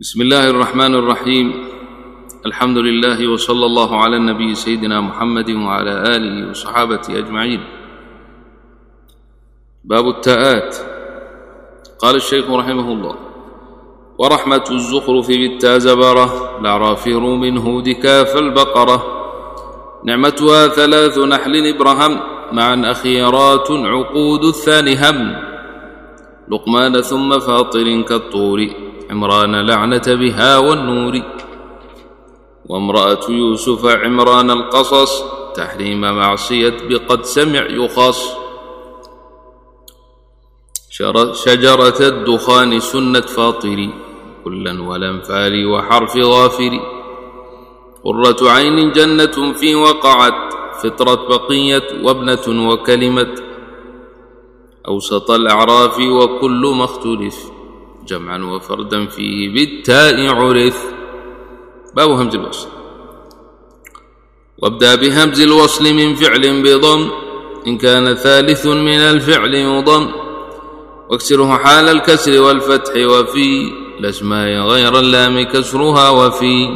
بسم الله الرحمن الرحيم الحمد لله وصلى الله على النبي سيدنا محمد وعلى اله وصحابته اجمعين باب التاءات قال الشيخ رحمه الله ورحمة الزخرف بالتا زبرة لعرافر من هودك فالبقره نعمتها ثلاث نحل ابرهم معا اخيرات عقود الثاني هم لقمان ثم فاطر كالطور عمران لعنة بها والنور وامرأة يوسف عمران القصص تحريم معصية بقد سمع يخص شجرة الدخان سنة فاطري كلا والأنفال وحرف غافري قرة عين جنة في وقعت فطرة بقية وابنة وكلمة أوسط الأعراف وكل ما اختلف جمعا وفردا فيه بالتاء عرث باب همز الوصل وابدأ بهمز الوصل من فعل بضم إن كان ثالث من الفعل مضم واكسره حال الكسر والفتح وفي الأسماء غير اللام كسرها وفي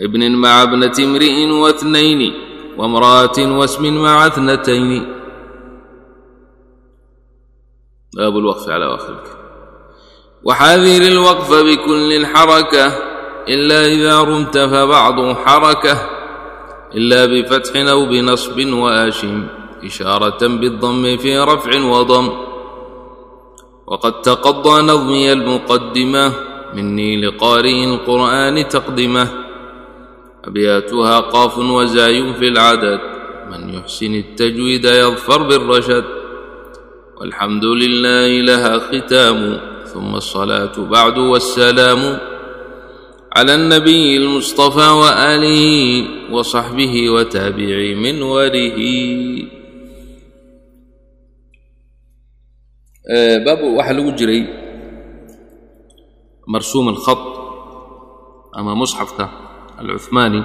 ابن مع ابنة امرئ واثنين وامرأة واسم مع اثنتين باب الوقف على آخر الكلام وحذر الوقف بكل الحركة إلا إذا رمت فبعض حركة إلا بفتح أو بنصب وآشم إشارة بالضم في رفع وضم وقد تقضى نظمي المقدمة مني لقارئ القرآن تقدمة أبياتها قاف وزاي في العدد من يحسن التجويد يظفر بالرشد والحمد لله لها ختام ثم الصلاة بعد والسلام على النبي المصطفى وآله وصحبه وتابعي من وله باب waxaa lagu jiray marsuum الخط ama musxafka alcuثmaani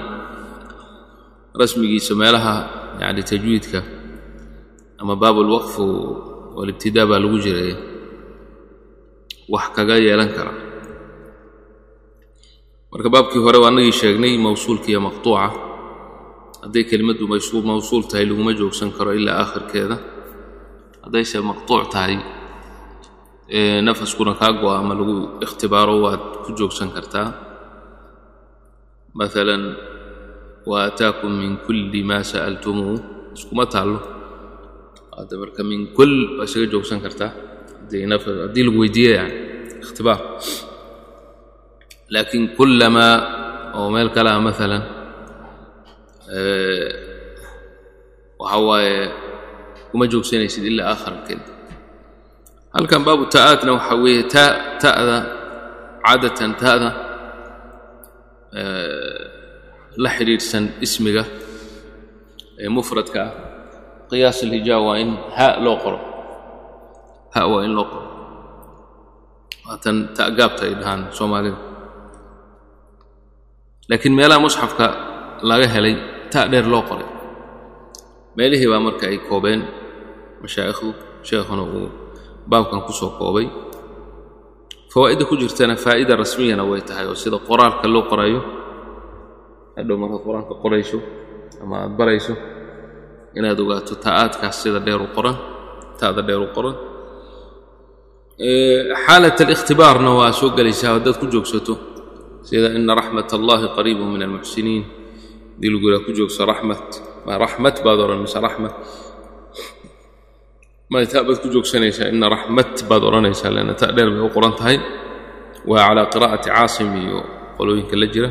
rasmigiisa meelaha yani tajwiidka ama baab اlwaqf walibtidaa baa lagu jiray wax kaga yeelan kara. Marka baabkii hore waa anagii sheegnay mawsuulka iyo maqtuuca. Hadday kelimaddu mawsuul tahay laguma joogsan karo ilaa aakhirkeeda. Haddayse maqtuuc tahay nafaskuna kaa go'a ama lagu ikhtibaaro waad ku joogsan kartaa. Maalan wa aataakum min kulli maa sa'altumuuh iskuma taallo. Hadda marka min kul waa isaga joogsan kartaa haddii lagu weydiiya yani ikhtibaar laakiin kullamaa oo meel kale ah maalan waxa waaye kuma joogsanaysid ilaa aakhirkeeda halkan baabu ta'aadna waxaa weeye ta ta'da caadatan ta'da la xidhiidhsan ismiga ee mufradka ah qiyaas alhijaa waa in ha loo qoro ha waa in loo qoro waatan ta'gaabta ay dhahaan soomaalida laakiin meelaha musxafka laga helay ta dheer loo qoray. Meelihii baa marka ay koobeen mashaa'ikhdu sheekhuna uu baabkan ku soo koobay. Fawaa'idda ku jirtana faa'ida rasmiyana way tahay oo sida qoraalka loo qorayo. Hadhow markaad qur'aanka qorayso ama aad barayso inaad ogaato ta'aadkaas sida dheer u qoran ta'da dheer u qoran xaalat alikhtibaarna waa soo gelaysaa haddaad ku joogsato. Sida ina raxmat allahi qariibu min almuxsiniin. Haddii lagu yidhaha ku joogso raxmat ma raxmat baad odhan mise raxmat may ta baad ku joogsanaysaa ina raxmat baad odhanaysaa leanna ta dheer bay u qoran tahay. Waa calaa qiraa'ati caasim iyo qolooyinka la jira.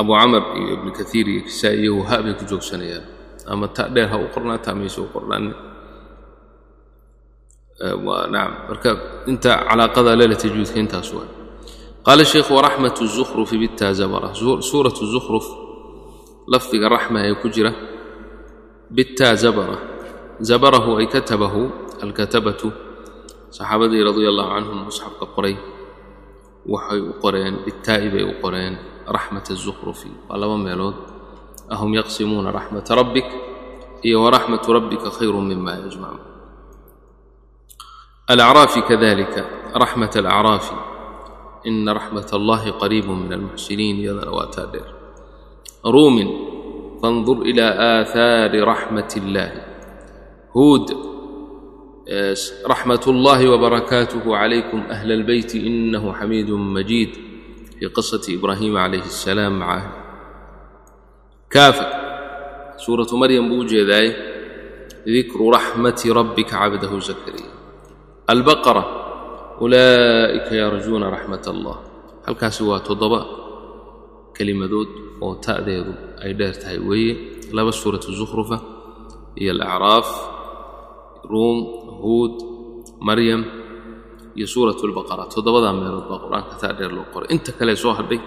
Abu camar iyo ibnu kaiir iyo kisaa iyo waha bay ku joogsanayaan. Ama ta dheer ha u qornaa ta mayse u qornaan nacam marka inta calaaqada lela tajwiidka intaas waa qaala sheikhu waraxmat الzukhrufi bitaa zabara suurat الzukhruf lafdiga raxma ee ku jira bitaa zabara zabarahu ay katabahu alkatabatu saxaabadii radia allahu canhum musxafka qoray waxay u qoreen bitaa'i bay u qoreen raxmat الzukhrufi waa laba meelood ahum yaqsimuuna raxmata rabbik iyo waraxmatu rabbika khayru mima yajmacuun الأعرافي كذلك رحمة الأعرافي إن رحمة الله قريب من المحسنين يذنواتادير روم فانظر إلى آثار رحمة الله هود رحمة الله وبركاته عليكم أهل البيت إنه حميد مجيد في قصة إبراهيم عليه السلام معه كافة سورة مريم بوجه ذاك ذكر رحمة ربك عبده زكريا albaqara ulaa'ika yarjuuna raxmat allah halkaasi waa toddoba kelimadood oo ta'deedu ay dheer tahay weeye. Laba suuratu zukhrufa iyo alacraaf ruum huud maryam iyo suuratu lbaqara toddobadaa meelood baa qur'aanka taa dheer loo qoray. Inta kale soo hadhay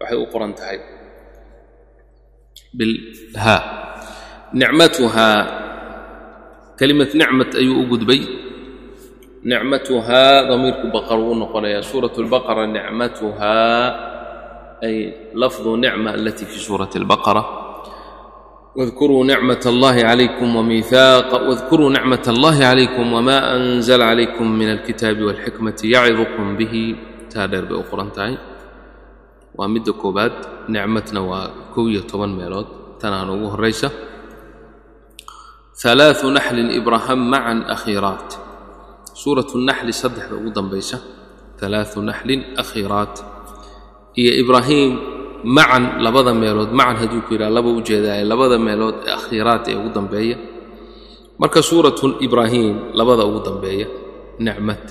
waxay u qoran tahay bilhaa nicmatuhaa kelimad nicmat ayuu u gudbay nicmatuhaa damiirku baqar wuu noqonayaa. Suurat اlbaqara nicmatuhaa ay lafdu nicma alatii fii suurati اlbaqara واذkuruu nicmaة اllahi عalaykum wmiثaaqa واذkuruu nicmaة اllahi عalaykum wma أnzla عalaykum min اlkitaabi wاlxikmati yacidukum bihi. Taa dheer bay u qoran tahay. Waa midda koobaad nicmadna waa kow iyo toban meelood. Tanaan ugu horaysa ثalaaثu naxlin ibraham macan akhiiraat suuratu naxli saddexda ugu dambaysa alaau naxlin akhiraat iyo ibraahim macan labada meelood macan hadduu ku yidhaha laba ujeedaaye labada meelood ee akhiraat ee ugu dambeeya. Marka suuratu ibraahim labada ugu dambeeya nicmad.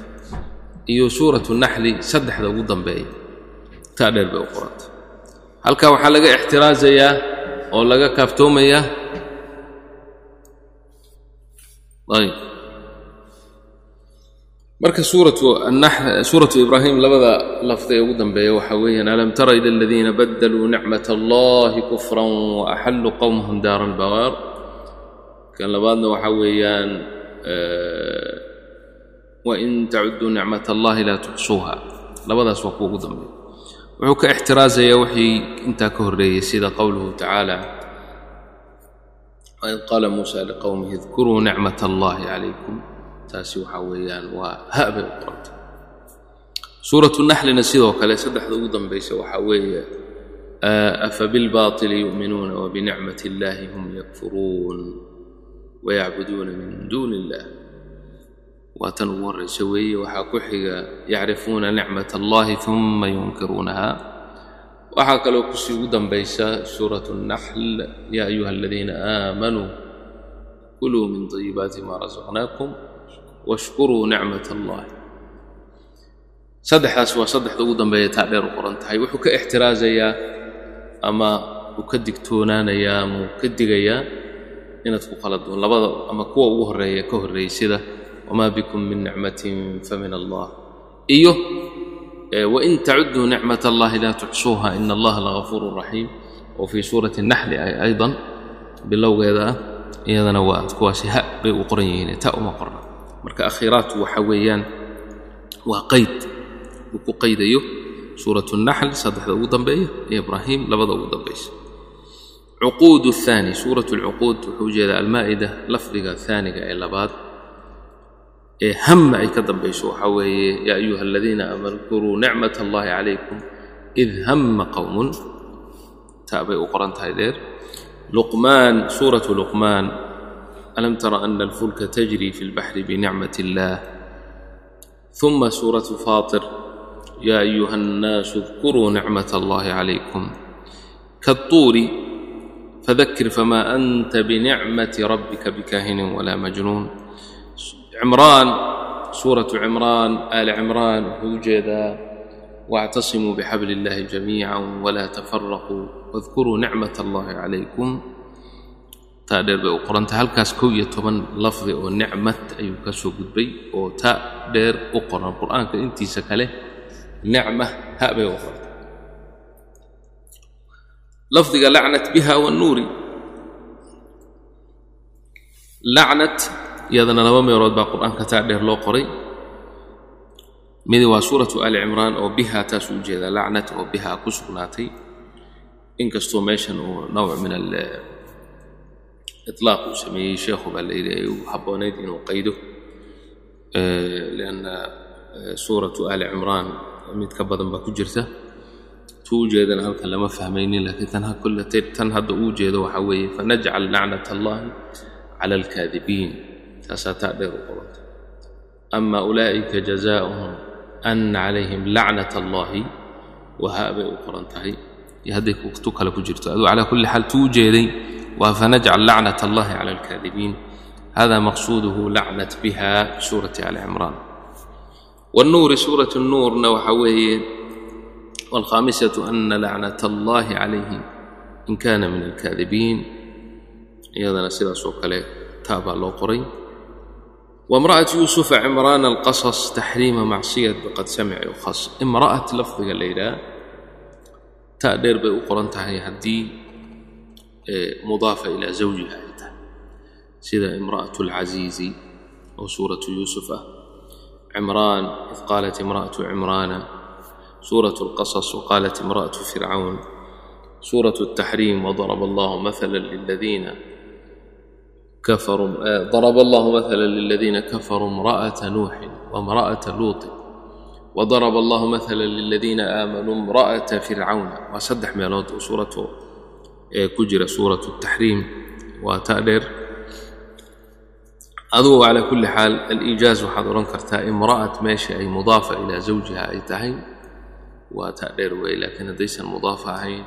Iyo suuratu naxli saddexda ugu dambeeya taa dheer bay u qoranta. Halkaa waxaa laga ixtiraasayaa oo laga kaaftoomayaa ayb marka suuratu ibraahim labada lafda ee ugu dambeeya waxaa weeyaan alam tara ila aladiina badaluu nicmat allahi kufran waaxalluu qowmahum daara albawaar kan labaadna waxaa weeyaan wain tacuduu nicmat allahi laa tuxsuuha labadaas waa kuwa dambeeya. Wuxuu ka ixtiraasayaa wixii intaa ka horreeyey sida qowluhu tacaala waid qaala muusa liqowmihi idkuruu nicmat allahi calaykum taasi waxaa weeyaan waa habay u qorantay suuratu naxlina sidoo kale saddexda ugu dambaysa waxaa weeye afa bilbaطili yu'minuuna wabinicmati اllahi hum yakfuruun wayacbuduuna min duuni اllah waa tan ugu horraysa weeye waxaa ku xiga yacrifuuna nicmat اllahi uma yunkiruunaha waxaa kaloo ku sii ugu dambaysa suuraة الnaxl ya ayuha aladiina aamanuu kuluu min طayibaati ma rasaqnaakum washkuruu nicmat allahi saddexdaas waa saddexda ugu dambeeya taa dheer u qoran tahay wuxuu ka ixtiraasayaa ama uu ka digtoonaanayaa ama uu ka digayaa inaad ku qaladon labada ama kuwa ugu horreeya ka horreeyey sida wamaa bikum min nicmatin famin allah iyo wain tacuduu nicmat allahi laa tuxsuuha ina allaha lagafuuru raxiim oo fii suurati naxli ay aydan bilowgeeda ah iyadana waa kuwaasi ha bay u qoran yihiin ta uma qorna marka akhiraatu waxa weeyaan waa qayd uu ku qaydayo suuratu naxl saddexda ugu dambeeya iyo ibraahim labada ugu dambaysa cuquud aani suurat lcuquud wuxuu u jeedaa almaa'ida lafdiga aaniga ee labaad ee hamma ay ka dambayso waxaa weeye yaa ayuha aladiina aamanu kuruu nicmat allahi calaykum id hamma qowmun ta bay u qoran tahay dheer. Luqmaan suuratu luqmaan ألم تر أن الفلك تجري في البحر بنعمة الله ثم سورة فاطر يا أيها الناس اذكروا نعمة الله عليكم كالطور فذكر فما أنت بنعمة ربك بكاهن ولا مجنون عمران سورة عمران آل عمران هوجدا واعتصموا بحبل الله جميعا ولا تفرقوا واذكروا نعمة الله عليكم taa dheer bay u qoranta. Halkaas kow iyo toban lafdi oo nicmad ayuu ka soo gudbay oo ta dheer u qoran. Qur'aanka intiisa kale nicma ha bay u qoranta. Lafdiga lacnat biha wannuuri lacnat iyadana laba meelood baa qur'aanka taa dheer loo qoray. Midi waa suuratu ali cimraan oo biha taasuu u jeedaa lacnat oo biha ku sugnaatay. Inkastoo meeshan uu nawc min iطlaaq uu sameeyey sheekhu baa la yidhi ay u habboonayd inuu qaydo lianna suuratu ali cimraan mid ka badan baa ku jirta tu ujeedana halkan lama fahmaynin laakiin tan hadda uu jeedo waxaa weeye fanajcal lacnat allahi cala alkaadibiin taasaa taa dheer u qoranta ama ulaa'ika jazaauhum ana calayhim lacnat allahi wahaa bay u qoran tahay iyo hadday tu kale ku jirto aduu calaa kulli xaal tu ujeeday wa fanajcal lacnat allahi cala alkaadibiin hada maqsuuduhu lacnat biha suurati ali cimraan wاnnuuri suurat اnuurna waxaa weeye wاlkhaamisatu ana lacnat allahi calayhim in kana min alkaadibiin iyadana sidaas kale taa baa loo qoray wamra'at yuusufa cimraana alqasas taxriima macsiyad biqad samici ukhas imra'at lafdiga la yidhaah taa dheer bay u qoran tahay haddii يخص امرأة لفظ الليلة تأدير بأقران تهي هدي مضافة إلى زوجها سيدة امرأة العزيز أو سورة يوسف عمران إذ قالت امرأة عمران سورة القصص وقالت امرأة فرعون سورة التحريم وضرب الله مثلا للذين كفروا ضرب الله مثلا للذين كفروا امرأة نوح وامرأة لوط وضرب الله مثلا للذين آمنوا امرأة فرعون وسدح ميلود سورة كجر سورة التحريم وتأدر adugu calaa kulli xaal aliijaaz waxaad odhan kartaa imra'at meesha ay mudaafa ilaa zawjiha ay tahay waa taa dheer wey laakiin haddaysan mudaafa ahayn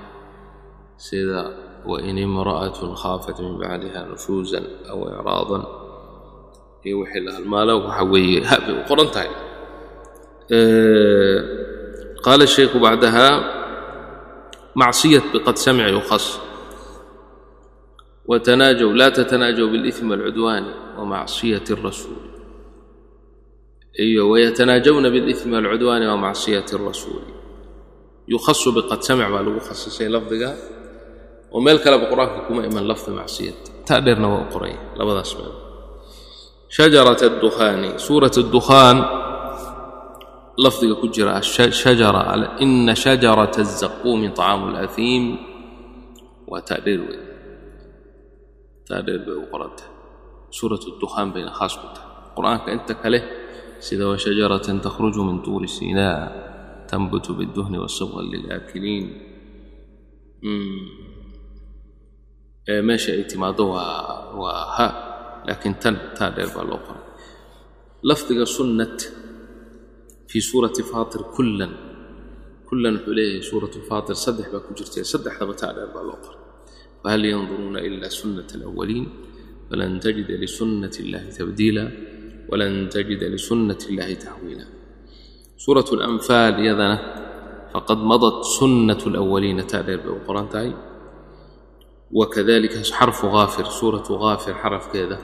sida wain imra'atun khaafat min bacdiha nushuusan aw icraadan iyo wixii la halmaalo waxa weeye ha bay u qoran tahay qaala الشhaykhu bacdaha macsiyat biqad samic yukhas وتناجوا لا تتناجوا بالإثم والعدوان ومعصية الرسول أيوة ويتناجون بالإثم والعدوان ومعصية الرسول يخص بقد سمع ما لو خصصي لفظك وميل كلا كما إمن لفظ معصية تأديرنا وقرأي لبدا شجرة الدخان سورة الدخان لفظك كجرة الشجرة إن شجرة الزقوم طعام الأثيم وتأدير taadheer bay u qorantahay suuratu dukhaan bayna khaas ku tahay qur'aanka inta kale sida washajaratan takhruju min tuuri siinaa tanbutu biduhni wasabqan lilaakiliin meesha ay timaaddo waa waa ha laakiin tan taa dheer baa loo qoray lafdiga sunnat fii suurati faatir kullan kullan wuxuu leeyahay suuratu faatir saddex baa ku jirtay saddexdaba taa dheer baa loo qoray وهل ينظرون إلا سنة الأولين فلن تجد لسنة الله تبديلا ولن تجد لسنة الله تحويلا سورة الأنفال يذنة فقد مضت سنة الأولين تادر بالقرآن تاي وكذلك حرف غافر سورة غافر حرف كذا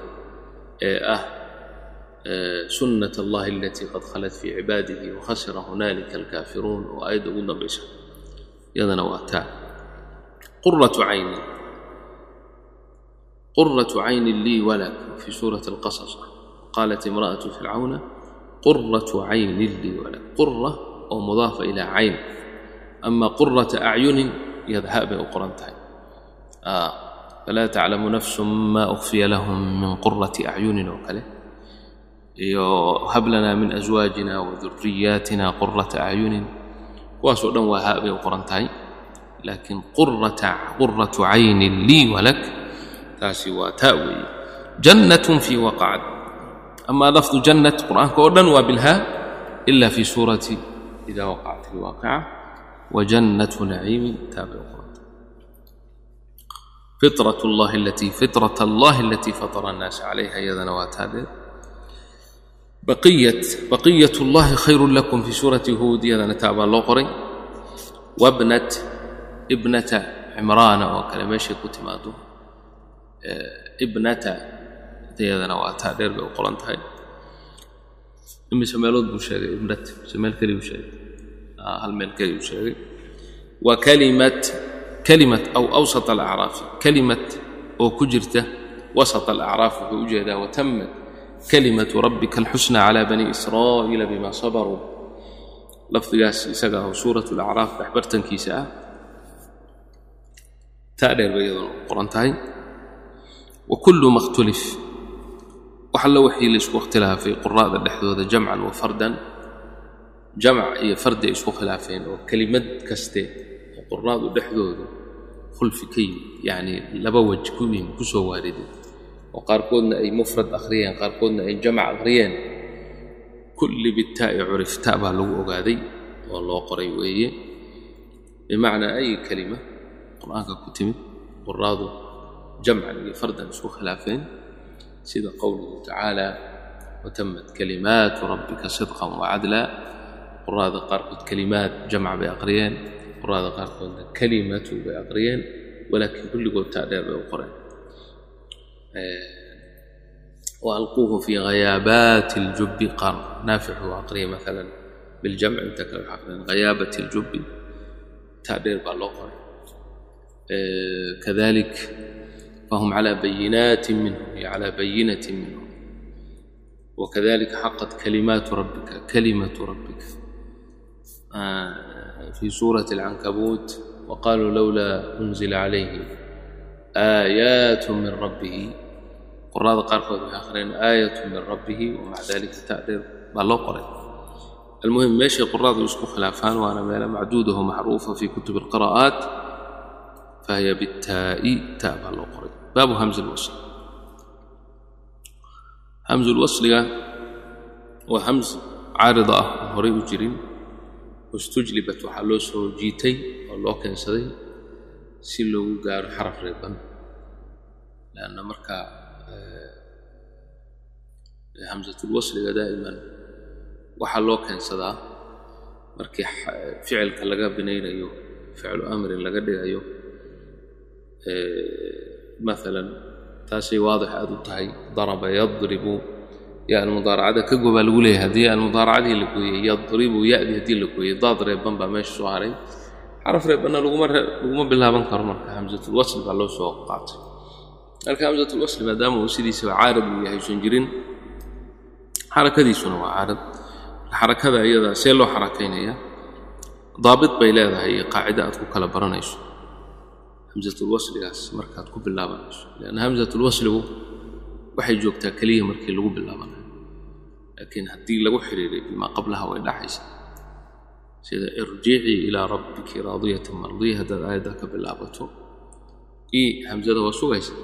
آه, سنة الله التي قد خلت في عباده وخسر هنالك الكافرون وآيد أولا بشر قرة عين قرة عين لي ولك في سورة القصص قالت امرأة فرعون قرة عين لي ولك قرة أو مضافة إلى عين أما قرة أعين يذهب أقرنتين آه فلا تعلم نفس ما أخفي لهم من قرة أعين وكله هب لنا من أزواجنا وذرياتنا قرة أعين واسوء وهاب لكن قرة قرة عين لي ولك taasi waa taa weeye. Jannatun fii waqacad amaa lafdu jannat qur'aanka oo dhan waa bilhaa ila fii suurati ida waqacat ilwaaqica wajannatu naciimin taa bay u qoranta fitrat allahi alatii fitrat allahi alatii fatara annaasa calayha iyadana waa taadee baqiyat baqiyat allahi khayrun lakum fii suurati huud iyadana taa baa loo qoray. Wabnat ibnata cimraana oo kale meeshay ku timaado ibnata iyadana waa taa dheer bay u qoran tahay. Imise meelood buu sheegay ibnat mise meel keli buu sheegay. Hal meel keli buu sheegay. Wa kalimat kalimat aw awsat alacraafi kalimat oo ku jirta wasat alacraaf wuxuu u jeedaa kalimatu rabbika alxusna calaa bani israa'iila bima sabaruu lafdigaas isaga ah suurat alacraaf dhexbartankiisa ah taa dheer bay iyaduna u qoran tahay وكل ما اختلف وحل وحي لسku اختلاafay qراءda dhexdooda جمعا وفردا jamac iyo fardi ay isku khilaafeen oo kelimad kaste oo qurnaadu dhexdoodu khulfi ka yimid yacnii laba wej ku yimid ku soo waarideen oo qaarkoodna ay mufrad akhriyeen qaarkoodna ay jamac akhriyeen kulli bitaa'i curif ta baa lagu ogaaday oo loo qoray weeye bimacnaa ay kelima qur'aanka ku timid quraadu fardan isku khilaafeen sida qowluhu tacaala watamat kalimaatu rabbika sidqan wacadla quraada qaarkood kalimaad jamc bay aqriyeen quraada qaarkoodna kalimatu bay aqriyeen walaakiin kulligood taa dheer bay u qoreen waalquuhu fii hayaabaati اljubbi qaar naaficu aqriya maalan biljamc inta فهم على بينات منه على بينة منه وكذلك حقت كلمات ربك كلمة ربك في سورة العنكبوت وقالوا لولا أنزل عليه آيات من ربه قراء قارقود آخرين آية من ربه ومع ذلك تعرض بالقرة المهم ماشي قراء يسكو خلافان وأنا مالا معدوده معروفة في كتب القراءات فهي بالتاء تاء بالقرة بالله قرأ باب همز الوصل همز الوصل وهمز عارضة هوري جرين wastujlibat waxaa loo soo jiitay oo loo keensaday si loogu gaaro xaraf reeban leanna markaa hamsatulwasliga daa'iman waxaa loo keensadaa markii ficilka laga binaynayo ficlu amrin laga dhigayo maalan taasay waadix aad u tahay daraba yadribu ya almudaaracada ka gobaa lagu leeyahay haddii almudaaracadii la gooyey yadribu ya'dii haddii la gooyey daad reeban baa meesha soo haray xaraf reebanna laguma bilaaban karo marka hamsatulwasli baa loo soo qaatay marka hamsatulwasli maadaama uu sidiisaba caarad uu yahay usan jirin xarakadiisuna waa caarad xarakada iyada see loo xarakaynayaa daabit bay leedahay iyo qaacida aad ku kala baranayso hamsatulwasligaas markaad ku bilaabanayso leanna hamsatulwasligu waxay joogtaa keliya markii lagu bilaabanayo laakiin haddii lagu xidhiiray bimaa qablaha way dhaxaysaa. Sida irjicii ilaa rabbiki raadiyatan mardiya haddaad aayadda ka bilaabato i hamsada waa sugaysa.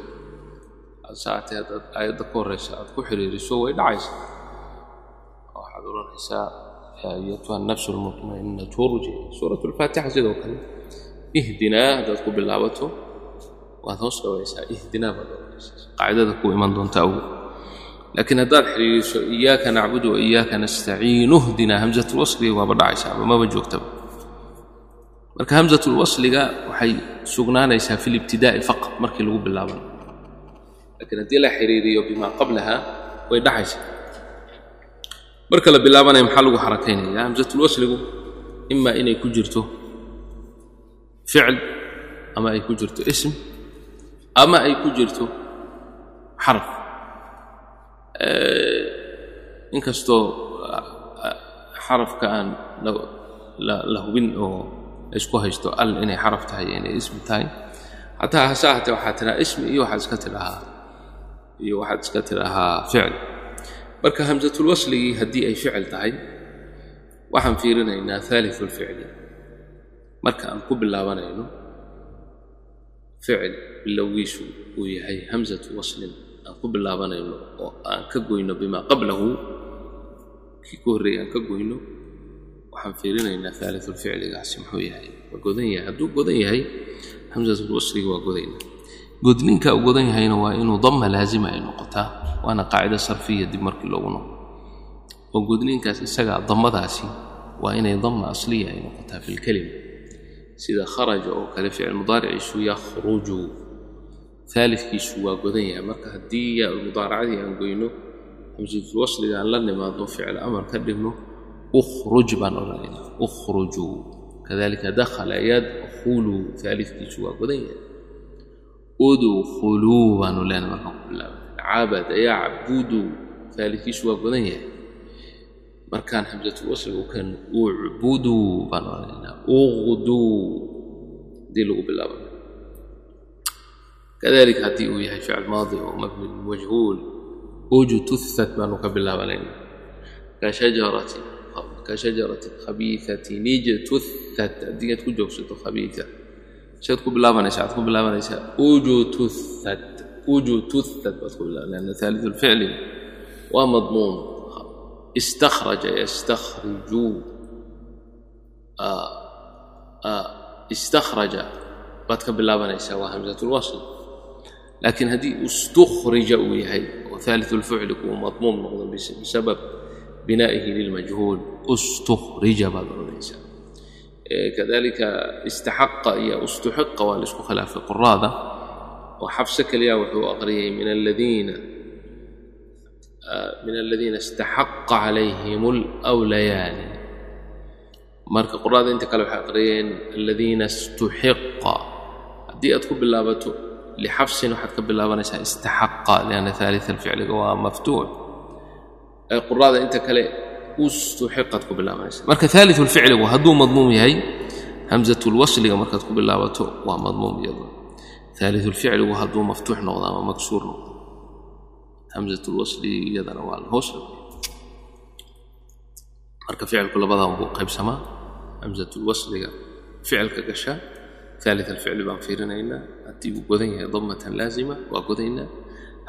Saatee haddaad aayadda ka horraysa aad ku xidhiiriso way dhacaysaa waxaad odhanaysaa yaa ayatuha nafsu lmutma'innatu urjici suurat alfaatixa sidoo kale ihdinaa haddaad ku bilaabato. Waad hoos dhawaysaa ihdinaa baad odhanaysaa qaacidada ku iman doonta awgeed laakiin haddaad xidhiiriso iyaaka nacbudu wa nastaciin uhdinaa hamsatulwasliga waaba dhacaysaaba maba joogtaba. Marka hamsatulwasliga waxay sugnaanaysaa fi libtidaa'i faqad markii lagu bilaaban laakiin haddii la xidhiiriyo bimaa qablaha way dhacaysaa. Marka la bilaabanaya maxaa lagu xarakaynaya hamsatulwasligu imaa inay ku jirto ficil ama ay ku jirto ism ama ay ku jirto xaraf. Inkastoo xarafka aan la hubin oo isku haysto al inay xaraf tahay inay ismi tahay. Hataa hase ahatee waxaa tidhahaa ismi iyo waxaad iska tidhahaa iyo waxaad iska tidhahaa ficil. Marka hamsatulwasligii haddii ay ficil tahay waxaan fiirinaynaa haaliu lficli marka aan ku bilaabanayno ficil bilowgiisu uu yahay hamsatu waslin. Aan ku bilaabanayno oo aan ka goyno bimaa qablahu kii ku horreeyay aan ka goyno waxaan fiirinaynaa haaliulficligaasi muxuu yahay. Waa godan yahay hadduu godan yahay hamsatulwasliga waa godayna godninka uu godan yahayna waa inuu damma laazima ay noqotaa waana qaacida sarfiya dib markii loogu noqo oo godninkaas isagaa dammadaasi waa inay damma asliya ay noqotaa fi lkelima sida kharaja oo kale ficil mudaariciisu yakhruju. Aalidkiisu waa godan yahay. Marka haddii mudaaracadii aan goyno hamsatulwasliga aan la nimaadno ficil amar ka dhigno ukhruj baan odhanaynaa ukhrujuu kadalika dakhala yadkhuluu aalidkiisu waa godan yahay. Udkhuluu baanu leenahay markaan ku bilaabay. Cabada yacbudu aalidkiisu waa godan yahay markaan xamsatulwasl ukan ucbuduu baan odhanaynaa uqduu haddii lagu bilaabo. Kadalik haddii uu yahay ficil maadi oo mabni majhuul ujtusat baanu ka bilaabanayna ka shajaratin ka shajaratin haddii aad ku joogsato khabiia shaad ku bilaabanaysa waxaad ku bilaabanaysaa ujtusat ujtusat baad ku bilaabanaysaa. ثالث الفعل waa madmuun. استخرج يستخرج istakraja baad ka bilaabanaysaa waa hamsat lwasl laakiin haddii istukrija uu yahay oo thaalitثu lficli kuu madmuum noqdo bisabab binaa'ihi lilmajhuul istukrija baad odhanaysaa kadalika istaxaqa iyo istuxiqa waa la isku khilaafay quraada oo xabse keliya wuxuu aqriyay min aladiina min aladiina istaxaqa calayhim alwlayaani marka quraada inta kale waxay aqriyeen aladiina istuxiqa haddii aad ku bilaabato lixabsin waxaad ka bilaabanaysaa istaxaqa lianna aalita alficliga waa maftuux quraada inta kale ustuxiqaad ku bilaabanaysa marka aaliu lficligu hadduu madmuum yahay hamzatulwasliga markaad ku bilaabato waa madmuum iyado aaliu lficligu hadduu maftuux noqdo ama maksuur noqdo hamzatulwasli iyadana waa hoos marka ficilku labadan buu qaybsamaa hamzatulwasliga ficilka gasha aalia alficli baan fiirinaynaa. Haddii uu godan yahay damatan laazima waa godaynaa.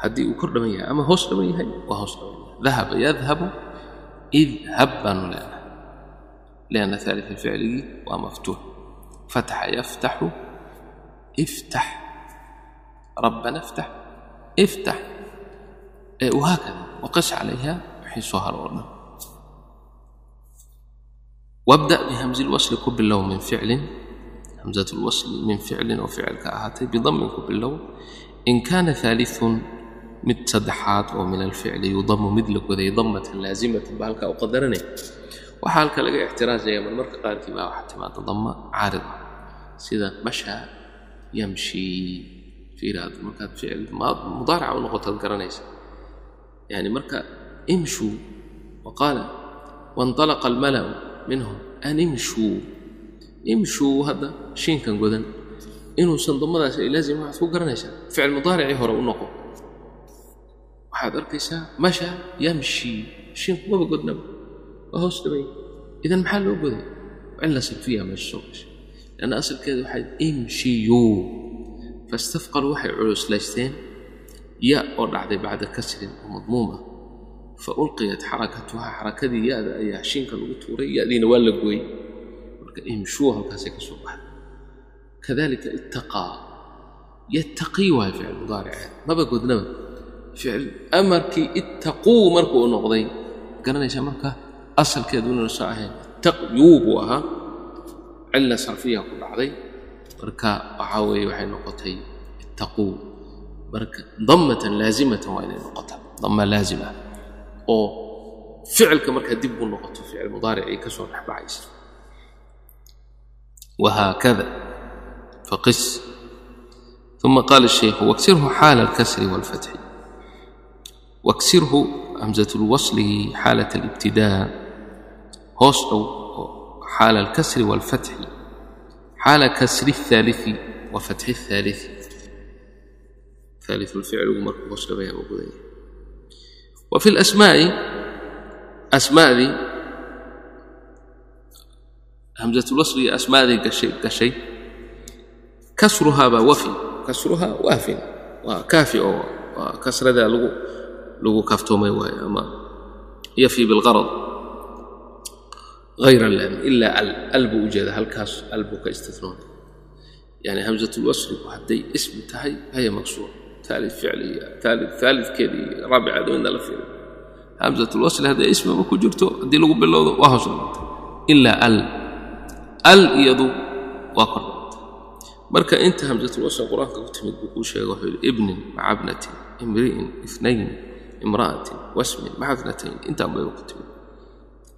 Haddii uu kor dhaman yahay ama hoos dhaman yahay waa hoos dhaman yahay. Dahaba yadhabu idhab baanu leenahay lianna aalia ficligii waa maftuux. Fataxa yaftaxu iftax rabbana iftax iftax soo haro oo dhan wabda bihamzi lwasli ku bilow min ficlin hamzat lwasli min ficlin oo ficilka ahaatay bidamin ku bilow. In kaana aaliun mid saddexaad oo min alficli yudamu mid la goday damatan laazimatan ba halkaa u qadaranay waxaa halka laga ixtiraazaya marmarka qaarkii baa waxaa timaada dama caarid ah. Sida mashaa yamshi fiiraad. Markaad ficil mudaarica u noqotaad garanaysa yani marka imshuu wa qaala waاnطalaqa almala'u minhum an imshuu imshuu hadda shiinkan godan inuusan damadaas ay laazim waxaad ku garanaysaa ficil mudaaricii hore u noqo waxaad arkaysaa masha yamshi shiinku maba godnaba waa hoos dhabay idan maxaa loo goday cilla sarfiya meesha soo gashay lanna asalkeeda waxay imshiyuu fastafqaluu waxay culuslaysteen ya oo dhacday bacda kasrin oo madmuum ah fa ulqiyat xarakatuha xarakadii ya-da ayaa shiinka lagu tuuray ya-diina waa la gooyey. Marka imshuu halkaasay ka baxday. Kadalika ittaqaa yattaqii waayo ficil mudaariceed maba godnaba. Ficil amarkii ittaquu markuu noqday garanaysaa marka asalkeedu inuna soo ahayn taqyuu buu ahaa. Cilla sarfiya ku dhacday. Marka waxaa weeye waxay noqotay ittaquu marka damatan laazimatan waa inay noqota dama laazima. Oo ficilka markaa dib u noqoto ficil mudaaric ay ka wahaakada faqis. Uma qaala الshaykhu waksirhu xaala اlkasri wاlfatxi waksirhu hamزaة اlwaslihi xaalaة اlاbtidaa hoos dhow xaala اlkasri wاlfatxi xaala kasri الثaaliثi wa fatxi الثaaliثi ثالث الفعل ومركوس بها وقضيه وفي الأسماء أسماء ذي همزة الوصل أسماء ذي كشيء كسرها وفي كسرها واف وكافئ وكسر ذا لغو لغو كفتومي وهي أما يفي بالغرض غير اللام إلا ال ألب وجد هل كاس ألبك استثنون يعني همزة الوصل وحدي اسم تهي هي مكسور ثالث فعلية ثالث ثالث كذي رابع دون الفعل همزة الوصل هذا اسم ما كجرته دي لغو بالله وهو إلا ال ال يدو وقر marka inta hamsatul wasl qur-aanka ku timid buu kuu sheega wuxuu yidhi ibnin maca bnatin imri'in ifnayn imra'atin wasmin maca bnatayn intaan bayba ku timid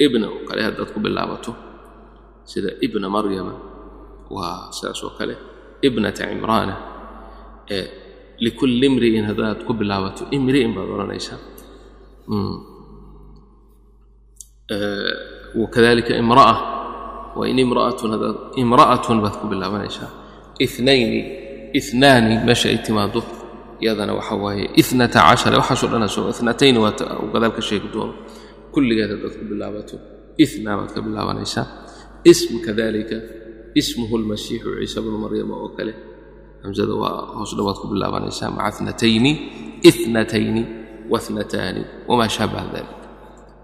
ibna oo kale haddaad ku bilaabato sida ibna maryama waa sidaas oo kale ibnata cimraana ee likulli imri'in haddaad ku bilaabato. Imri'in baad odhanaysaa. Wakadalika imra'a. Wain imra'atun haddaad imra'atun baad ku bilaabanaysaa. Inayni inaani meesha ay timaado iyadana waxa waaye inata cashara waxaasoo dhana soo inatayni waa sheegi doono kulligeed haddaad ku bilaabato. Ithnaa baad ka bilaabanaysaa. Ism kadalika ismuhu almasiixu ciisa bnu maryama oo kale hamsada waa hoos dhawaad ku bilaabanaysaa maca tnatayni ithnatayni waithnataani wamaa shaabaha dalik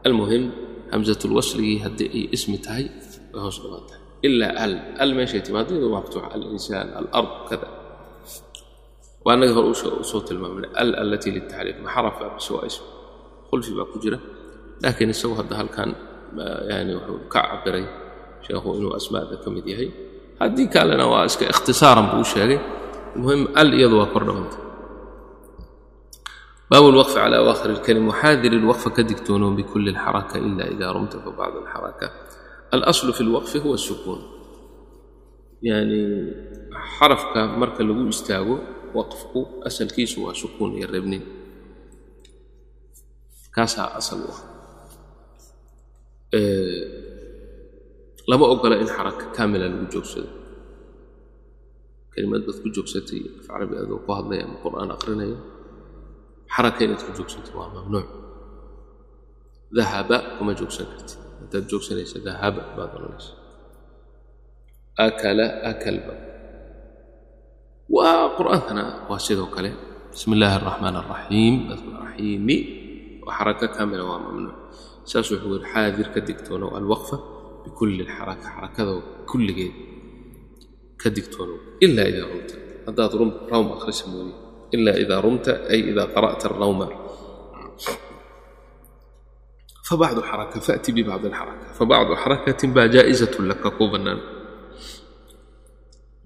almuhim hamsat lwasligii haddii ay ismi tahay way hoos dhawaad tahay ilaa al al meeshay timaado iyadoo maftuux alinsaan alard kada waa annaga hore u soo tilmaamnay al alatii liltaxriif ma xarafa bise waa ism khulfi baa ku jira laakiin isagu hadda halkan yani wuxuu ka cabiray sheekhu inuu asmaada ka mid yahay haddii kalena waa iska ikhtisaaran buu u sheegay muhiim al iyadu waa kor dhamantay bab اlwqf calى awaakhir اlkalim waxaadir اlwqfa ka digtoonoon bikuli اlxaraka ila ida rumta fabacd اlxaraka alaslu fi اlwaqfi huwa sukuun yani xarafka marka lagu istaago waqfku asalkiisu waa sukuun iyo reebnin kaasaa asal u ah. Lama ogola in xaraka kamila lagu joogsado kelimad baad ku joogsatay af carabi adoo ku hadlaya ama qur'aan aqrinaya xaraka inaad ku joogsato waa mamnuuc dahaba kuma joogsan kartid haddaad joogsanaysa dahaba baad oranaysa akala akalba waa qur'aankana waa sidoo kale bismi illaahi araxmaan araxiim raxiimi waa xaraka kaamila waa mamnuuc saas wuxuu yidhi xaadir ka digtoonow alwaqfa bikulli alxaraka xarakada kulligeed ka digtoonow ila idaa rumta. Haddaad rawm akhrisa mooye. Ila idaa rumta ay idaa qara'ta arawma fabacdu xaraka faأti bibacdi alxaraka fabacdu xarakatin baa jaa'izatun laka ku bannaan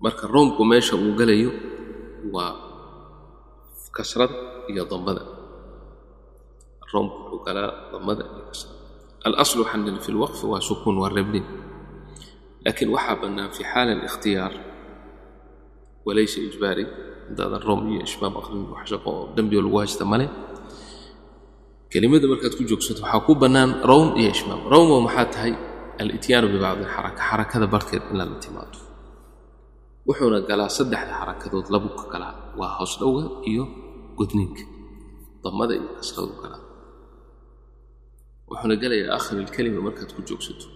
marka roomku meesha uu gelayo waa kasrada iyo dambada. Roomku wuxuu galaa dambada iyo kasrada alaslu waxaan nili fi lwaqfi waa sukuun waa rebnin laakiin waxaa bannaan fi xaala alikhtiyaar. Walaysa ijbaari haddaadan room iyo ishmaam aqrin wax shaqo oo dembiyo lagu haysta male kelimada markaad ku joogsato waxaa ku bannaan rowm iyo ishmaam rowmo maxaa tahay? Alityaanu bibacdi alxaraka xarakada barhkeed in lala timaado. Wuxuuna galaa saddexda xarakadood labu ka galaa. Waa hoos dhowga iyo gudninka damada iyo kasradu galaa. Wuxuuna gelayaa aakhir ilkelima markaad ku joogsato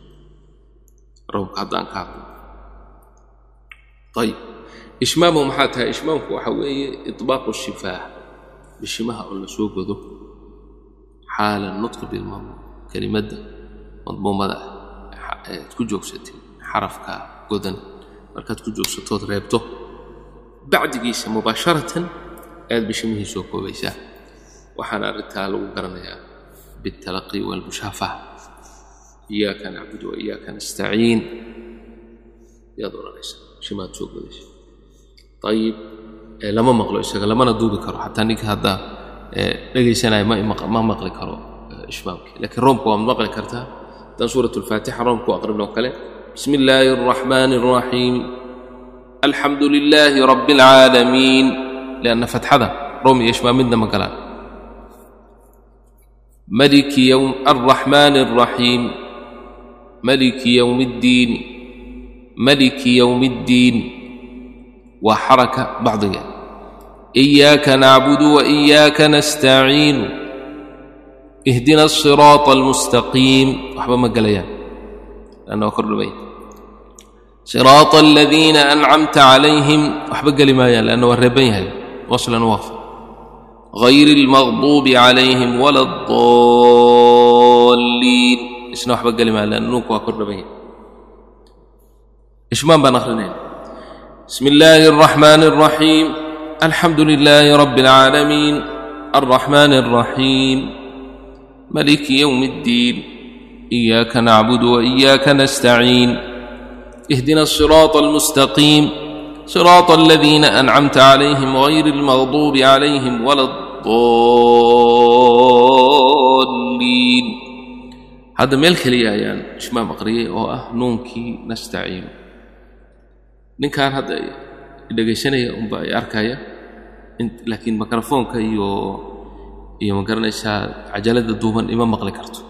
rowmka haddaan ka hadlo ayib ishmaamhu maxaa tahay ishmaamku waxaa weeye iطbaaqu shifaah bishimaha oo la soo godo xaala nutqi bilmadmuum kelimadda madmuumada ah ead ku joogsatay xarafka godan markaad ku joogsatood reebto bacdigiisa mubaasharatan aad bishimihii soo koobaysaa waxaana arrintaa lagu garanayaa biاltalaqi wاlmushaafaha iyaaka nacbudu wa iyaaka nastaciin yaad odhanaysaa shimaad soo godaysa ayib lama maqlo isaga lamana duubi karo xataa ninka haddaa dhegaysanaya ma maqli karo ishmaamki lakiin roomka waad maqli kartaa haddaan suurat alfaatixa roomku aqrin oo kale bismi illaahi araxmaani araxiim alxamdu lilaahi rabbi alcaalamiin lianna fatxada room iyo ishmaam midna ma galaan maliki yowm alraxmaani alraxiim ملك يوم الدين ملك يوم الدين وحركة بعضها إياك نعبد وإياك نستعين اهدنا الصراط المستقيم وحبا ما لأنه أكر البيت صراط الذين أنعمت عليهم وحبا قال ما لأنه الربيها وصلا وافا غير المغضوب عليهم ولا الضالين إيش وحبا قال ما لأنه كر بيت إيش ما بنخرنين بسم الله الرحمن الرحيم الحمد لله رب العالمين الرحمن الرحيم ملك يوم الدين اياك نعبد واياك نستعين اهدنا الصراط المستقيم صراط الذين انعمت عليهم غير المغضوب عليهم ولا الضالين هذا hadda meel keliya ayaan ishmaam aqriyay oo ah nuunkii nastaciinu ninkan hadda dhegaysanaya unba ay arkaya laakiin mikrofoonka iyo iyo ma garanaysaa cajaladda duuban ima maqli karto.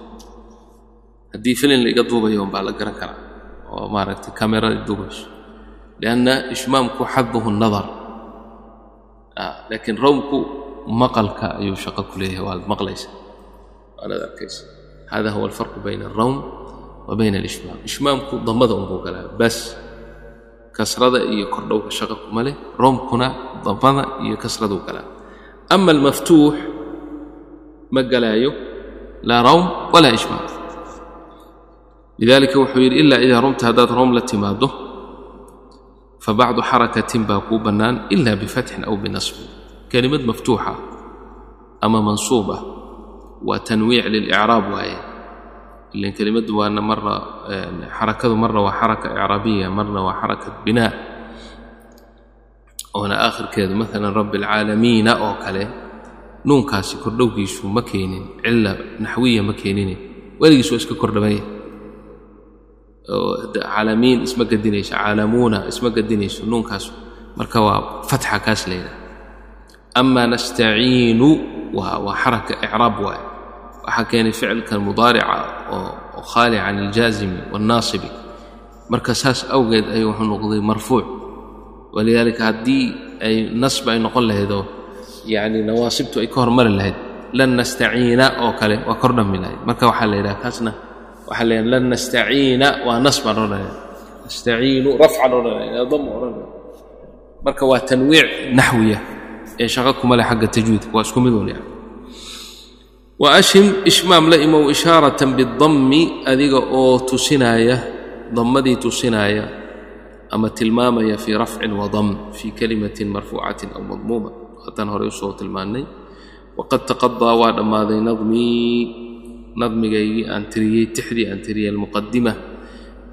Haddii filin laiga duubayo unbaa la garan karaa oo maaragtay kamerada duubayso lianna ishmaamku xadduhu nadar. Ah, laakiin rawmku maqalka ayuu shaqo ku leeyahay waad maqlaysa. Waanaad arkaysa hada huwa alfarqu bayna alrawm wa bayna alishmaam ishmaamku dammada unbuu galaa bas kasrada iyo kordhowga shaqa kuma leh roomkuna dammada iyo kasraduu galaa ama almaftuux ma galaayo laa rawm walaa ishmaam lidalika wuxuu yidhi ilaa idaa rumta haddaad room la timaaddo fabacdu xarakatin baa kuu bannaan ila bifatxin aw binasbin kelimad maftuuxa ama mansuub ah waa tanwiic lilicraab waaye. Ilan kelimaddu waana marna xarakadu marna waa xaraka icraabiya marna waa xarakat binaa oona aakhirkeedu maalan rabbi alcaalamiina oo kale nuunkaasi kordhowgiisu ma keenin cilla naxwiya ma keenine weligiis waa iska kordhamaya. Caalamiin isma gadinayso caalamuuna isma gadinayso nuunkaas marka waa fatxa kaas layidhaha ama nastaciinu waa waa xaraka icraab waaye waxaa keenay ficilkan mudaarica oo khaali can aljaazimi waannaasibi marka saas awgeed ayuu wuxuu noqday marfuuc. Walidaalika haddii ay nasba ay noqon lahaydoo yacni nawaasibtu ay ka hormari lahayd lan nastaciina oo kale waa kor lahayd. Marka waxaa la yidhaha kaasna waxaa la lan nastaciina waa nas baan odhanaya nastaciinu rafcan odhanaya dama odhanaya marka waa tanwiic naxwiya ee shaqo kuma leh xagga tajwiidka waa isku mid un yani waashim ishmaam la imow ishaaratan bidammi adiga oo tusinaya dammadii tusinaya ama tilmaamaya fii rafcin wadam fii kalimatin marfuucatin aw madmuuma. Haddaan horey u soo tilmaannay waqad taqadaa waa dhammaaday nadmii nadmigaygii aan tiriyey tixdii aan tiriyey almuqadima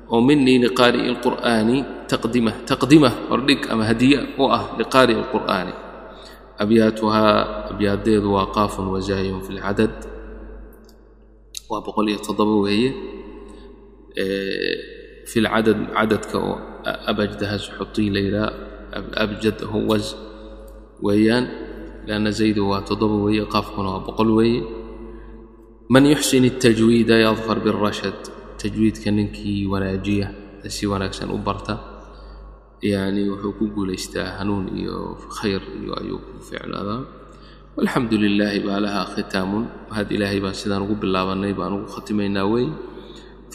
oo minii liqaari'i alqur'aani taqdima taqdima hordhig ama hadiya u ah liqaari'i alqur'aani abyaatuhaa abyaadeedu waa qaafun wazaayun fi lcadad waa boqol iyo toddoba weeye fi lcadad cadadka oo abajdahaas xutii la yidhaha abjad huwaz weeyaan lanna zaydu waa toddoba weeye qaafkuna waa boqol weeye man yuxsin الtajwiida yadfar biالrashad tajwiidka ninkii wanaajiya ee si wanaagsan u barta yani wuxuu ku guulaystaa hanuun iyo khayr iyo ayuu ku ficnaadaa walxamdu lilaahi baa lahaa khitaamun. Mahad ilaahay baan sidaan ugu bilaabannay baan ugu khatimaynaa wey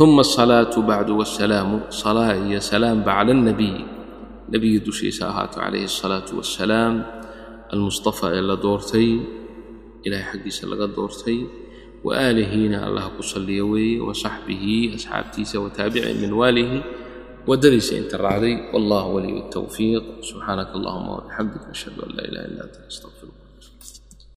uma asalaatu bacdu wasalaamu salaa iyo salaamba cala alnabiy nebigii dushiisa ahaato calayhi asalaatu wassalaam almustafa ee la doortay. Ilahay xaggiisa laga doortay. Wa aalihiina allah ku salliya weeye. Wa saxbihi asxaabtiisa wa taabicin min waalihi waddadiisa inta raacday. Wallahu waliyu الtowfiiq subxaanaka allahuma wabixamdik ashhadu an laa ilaha illa anta astaqfiruka